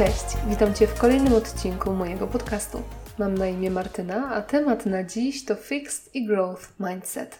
Cześć, witam Cię w kolejnym odcinku mojego podcastu. Mam na imię Martyna, a temat na dziś to Fixed i Growth Mindset.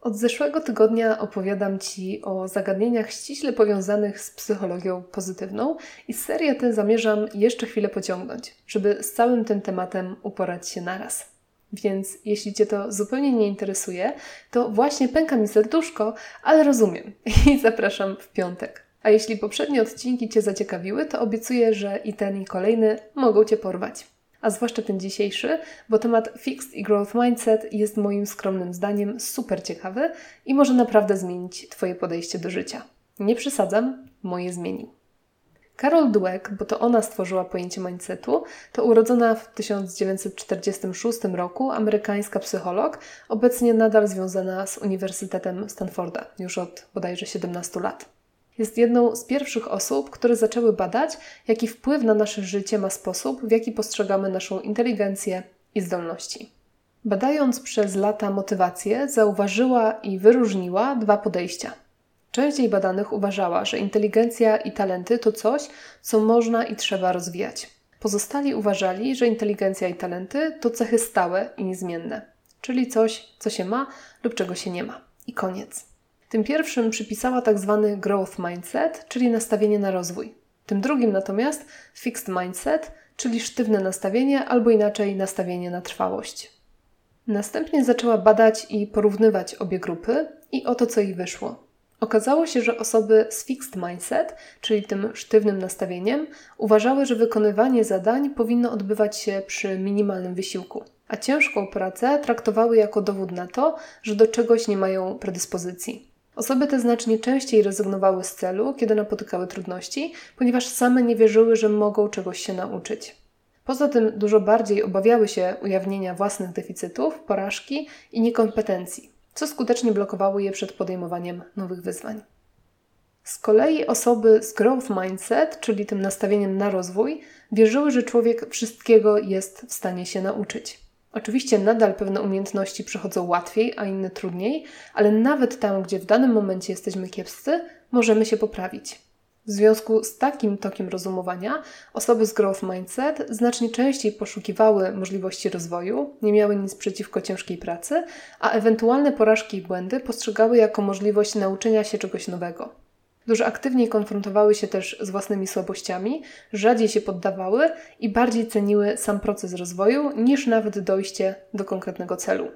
Od zeszłego tygodnia opowiadam Ci o zagadnieniach ściśle powiązanych z psychologią pozytywną i serię tę zamierzam jeszcze chwilę pociągnąć, żeby z całym tym tematem uporać się naraz. Więc jeśli Cię to zupełnie nie interesuje, to właśnie pęka mi serduszko, ale rozumiem i zapraszam w piątek. A jeśli poprzednie odcinki Cię zaciekawiły, to obiecuję, że i ten i kolejny mogą Cię porwać. A zwłaszcza ten dzisiejszy, bo temat Fixed i Growth Mindset jest moim skromnym zdaniem super ciekawy i może naprawdę zmienić Twoje podejście do życia. Nie przesadzam, moje zmienił. Carol Dweck, bo to ona stworzyła pojęcie mindsetu, to urodzona w 1946 roku amerykańska psycholog, obecnie nadal związana z Uniwersytetem Stanforda już od bodajże 17 lat. Jest jedną z pierwszych osób, które zaczęły badać, jaki wpływ na nasze życie ma sposób, w jaki postrzegamy naszą inteligencję i zdolności. Badając przez lata motywację, zauważyła i wyróżniła dwa podejścia. Część jej badanych uważała, że inteligencja i talenty to coś, co można i trzeba rozwijać. Pozostali uważali, że inteligencja i talenty to cechy stałe i niezmienne, czyli coś, co się ma lub czego się nie ma. I koniec. Tym pierwszym przypisała tak zwany growth mindset, czyli nastawienie na rozwój. Tym drugim natomiast fixed mindset, czyli sztywne nastawienie albo inaczej nastawienie na trwałość. Następnie zaczęła badać i porównywać obie grupy i oto co jej wyszło. Okazało się, że osoby z fixed mindset, czyli tym sztywnym nastawieniem, uważały, że wykonywanie zadań powinno odbywać się przy minimalnym wysiłku, a ciężką pracę traktowały jako dowód na to, że do czegoś nie mają predyspozycji. Osoby te znacznie częściej rezygnowały z celu, kiedy napotykały trudności, ponieważ same nie wierzyły, że mogą czegoś się nauczyć. Poza tym dużo bardziej obawiały się ujawnienia własnych deficytów, porażki i niekompetencji, co skutecznie blokowało je przed podejmowaniem nowych wyzwań. Z kolei osoby z growth mindset, czyli tym nastawieniem na rozwój, wierzyły, że człowiek wszystkiego jest w stanie się nauczyć. Oczywiście nadal pewne umiejętności przychodzą łatwiej, a inne trudniej, ale nawet tam, gdzie w danym momencie jesteśmy kiepscy, możemy się poprawić. W związku z takim tokiem rozumowania, osoby z growth mindset znacznie częściej poszukiwały możliwości rozwoju, nie miały nic przeciwko ciężkiej pracy, a ewentualne porażki i błędy postrzegały jako możliwość nauczenia się czegoś nowego. Dużo aktywniej konfrontowały się też z własnymi słabościami, rzadziej się poddawały i bardziej ceniły sam proces rozwoju niż nawet dojście do konkretnego celu.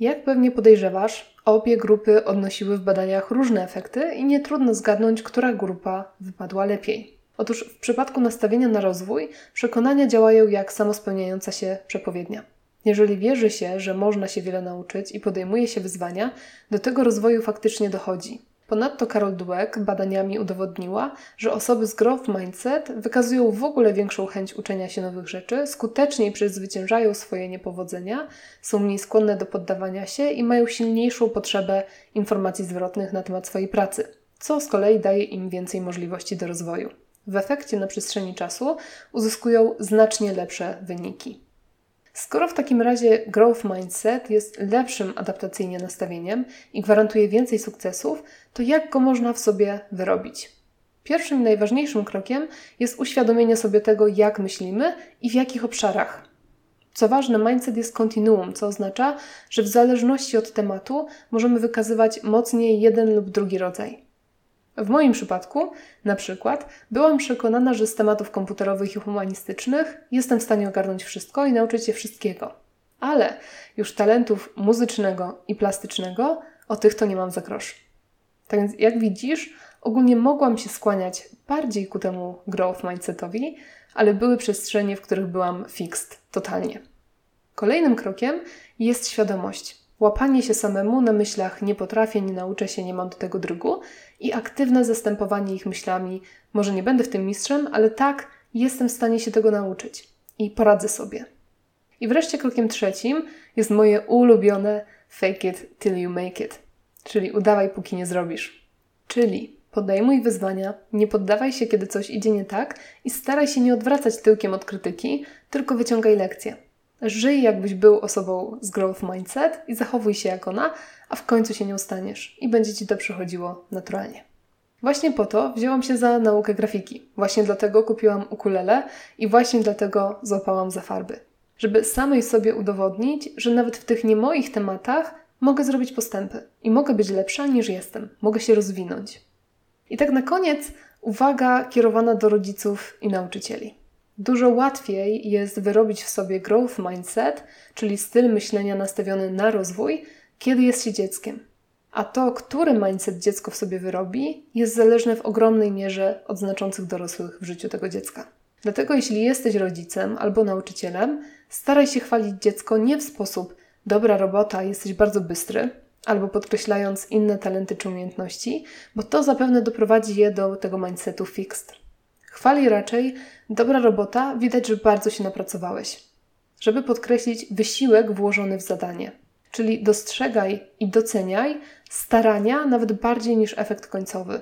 Jak pewnie podejrzewasz, obie grupy odnosiły w badaniach różne efekty i nie trudno zgadnąć, która grupa wypadła lepiej. Otóż w przypadku nastawienia na rozwój, przekonania działają jak samospełniająca się przepowiednia. Jeżeli wierzy się, że można się wiele nauczyć i podejmuje się wyzwania, do tego rozwoju faktycznie dochodzi. Ponadto Carol Dweck badaniami udowodniła, że osoby z growth mindset wykazują w ogóle większą chęć uczenia się nowych rzeczy, skuteczniej przezwyciężają swoje niepowodzenia, są mniej skłonne do poddawania się i mają silniejszą potrzebę informacji zwrotnych na temat swojej pracy, co z kolei daje im więcej możliwości do rozwoju. W efekcie na przestrzeni czasu uzyskują znacznie lepsze wyniki. Skoro w takim razie growth mindset jest lepszym adaptacyjnie nastawieniem i gwarantuje więcej sukcesów, to jak go można w sobie wyrobić? Pierwszym najważniejszym krokiem jest uświadomienie sobie tego, jak myślimy i w jakich obszarach. Co ważne, mindset jest kontinuum, co oznacza, że w zależności od tematu możemy wykazywać mocniej jeden lub drugi rodzaj. W moim przypadku, na przykład, byłam przekonana, że z tematów komputerowych i humanistycznych jestem w stanie ogarnąć wszystko i nauczyć się wszystkiego. Ale już talentów muzycznego i plastycznego, o tych to nie mam za grosz. Tak więc, jak widzisz, ogólnie mogłam się skłaniać bardziej ku temu growth mindsetowi, ale były przestrzenie, w których byłam fixed totalnie. Kolejnym krokiem jest świadomość. Łapanie się samemu na myślach nie potrafię, nie nauczę się, nie mam do tego drugu i aktywne zastępowanie ich myślami. Może nie będę w tym mistrzem, ale tak, jestem w stanie się tego nauczyć i poradzę sobie. I wreszcie krokiem trzecim jest moje ulubione fake it till you make it, czyli udawaj póki nie zrobisz. Czyli podejmuj wyzwania, nie poddawaj się kiedy coś idzie nie tak i staraj się nie odwracać tyłkiem od krytyki, tylko wyciągaj lekcje. Żyj jakbyś był osobą z growth mindset i zachowuj się jak ona, a w końcu się nie ustaniesz i będzie ci to przychodziło naturalnie. Właśnie po to wzięłam się za naukę grafiki. Właśnie dlatego kupiłam ukulele i właśnie dlatego złapałam za farby. Żeby samej sobie udowodnić, że nawet w tych nie moich tematach mogę zrobić postępy i mogę być lepsza niż jestem, mogę się rozwinąć. I tak na koniec uwaga kierowana do rodziców i nauczycieli. Dużo łatwiej jest wyrobić w sobie growth mindset, czyli styl myślenia nastawiony na rozwój, kiedy jest się dzieckiem. A to, który mindset dziecko w sobie wyrobi, jest zależne w ogromnej mierze od znaczących dorosłych w życiu tego dziecka. Dlatego, jeśli jesteś rodzicem albo nauczycielem, staraj się chwalić dziecko nie w sposób dobra robota, jesteś bardzo bystry, albo podkreślając inne talenty czy umiejętności, bo to zapewne doprowadzi je do tego mindsetu fixed. Chwali raczej dobra robota, widać, że bardzo się napracowałeś, żeby podkreślić wysiłek włożony w zadanie. Czyli dostrzegaj i doceniaj starania nawet bardziej niż efekt końcowy.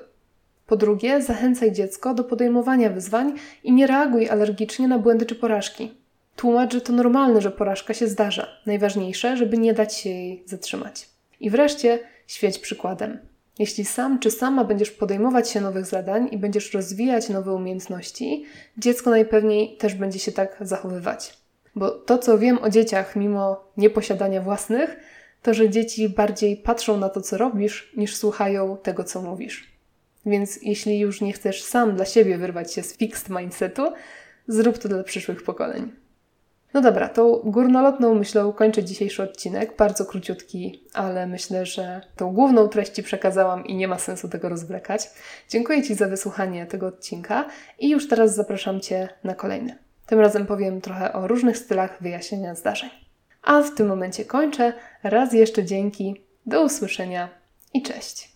Po drugie, zachęcaj dziecko do podejmowania wyzwań i nie reaguj alergicznie na błędy czy porażki. Tłumacz, że to normalne, że porażka się zdarza. Najważniejsze, żeby nie dać się jej zatrzymać. I wreszcie świeć przykładem. Jeśli sam czy sama będziesz podejmować się nowych zadań i będziesz rozwijać nowe umiejętności, dziecko najpewniej też będzie się tak zachowywać. Bo to, co wiem o dzieciach, mimo nieposiadania własnych, to, że dzieci bardziej patrzą na to, co robisz, niż słuchają tego, co mówisz. Więc jeśli już nie chcesz sam dla siebie wyrwać się z fixed mindsetu, zrób to dla przyszłych pokoleń. No dobra, tą górnolotną myślą kończę dzisiejszy odcinek, bardzo króciutki, ale myślę, że tą główną treść Ci przekazałam i nie ma sensu tego rozwlekać. Dziękuję Ci za wysłuchanie tego odcinka i już teraz zapraszam Cię na kolejny. Tym razem powiem trochę o różnych stylach wyjaśnienia zdarzeń. A w tym momencie kończę. Raz jeszcze dzięki, do usłyszenia i cześć.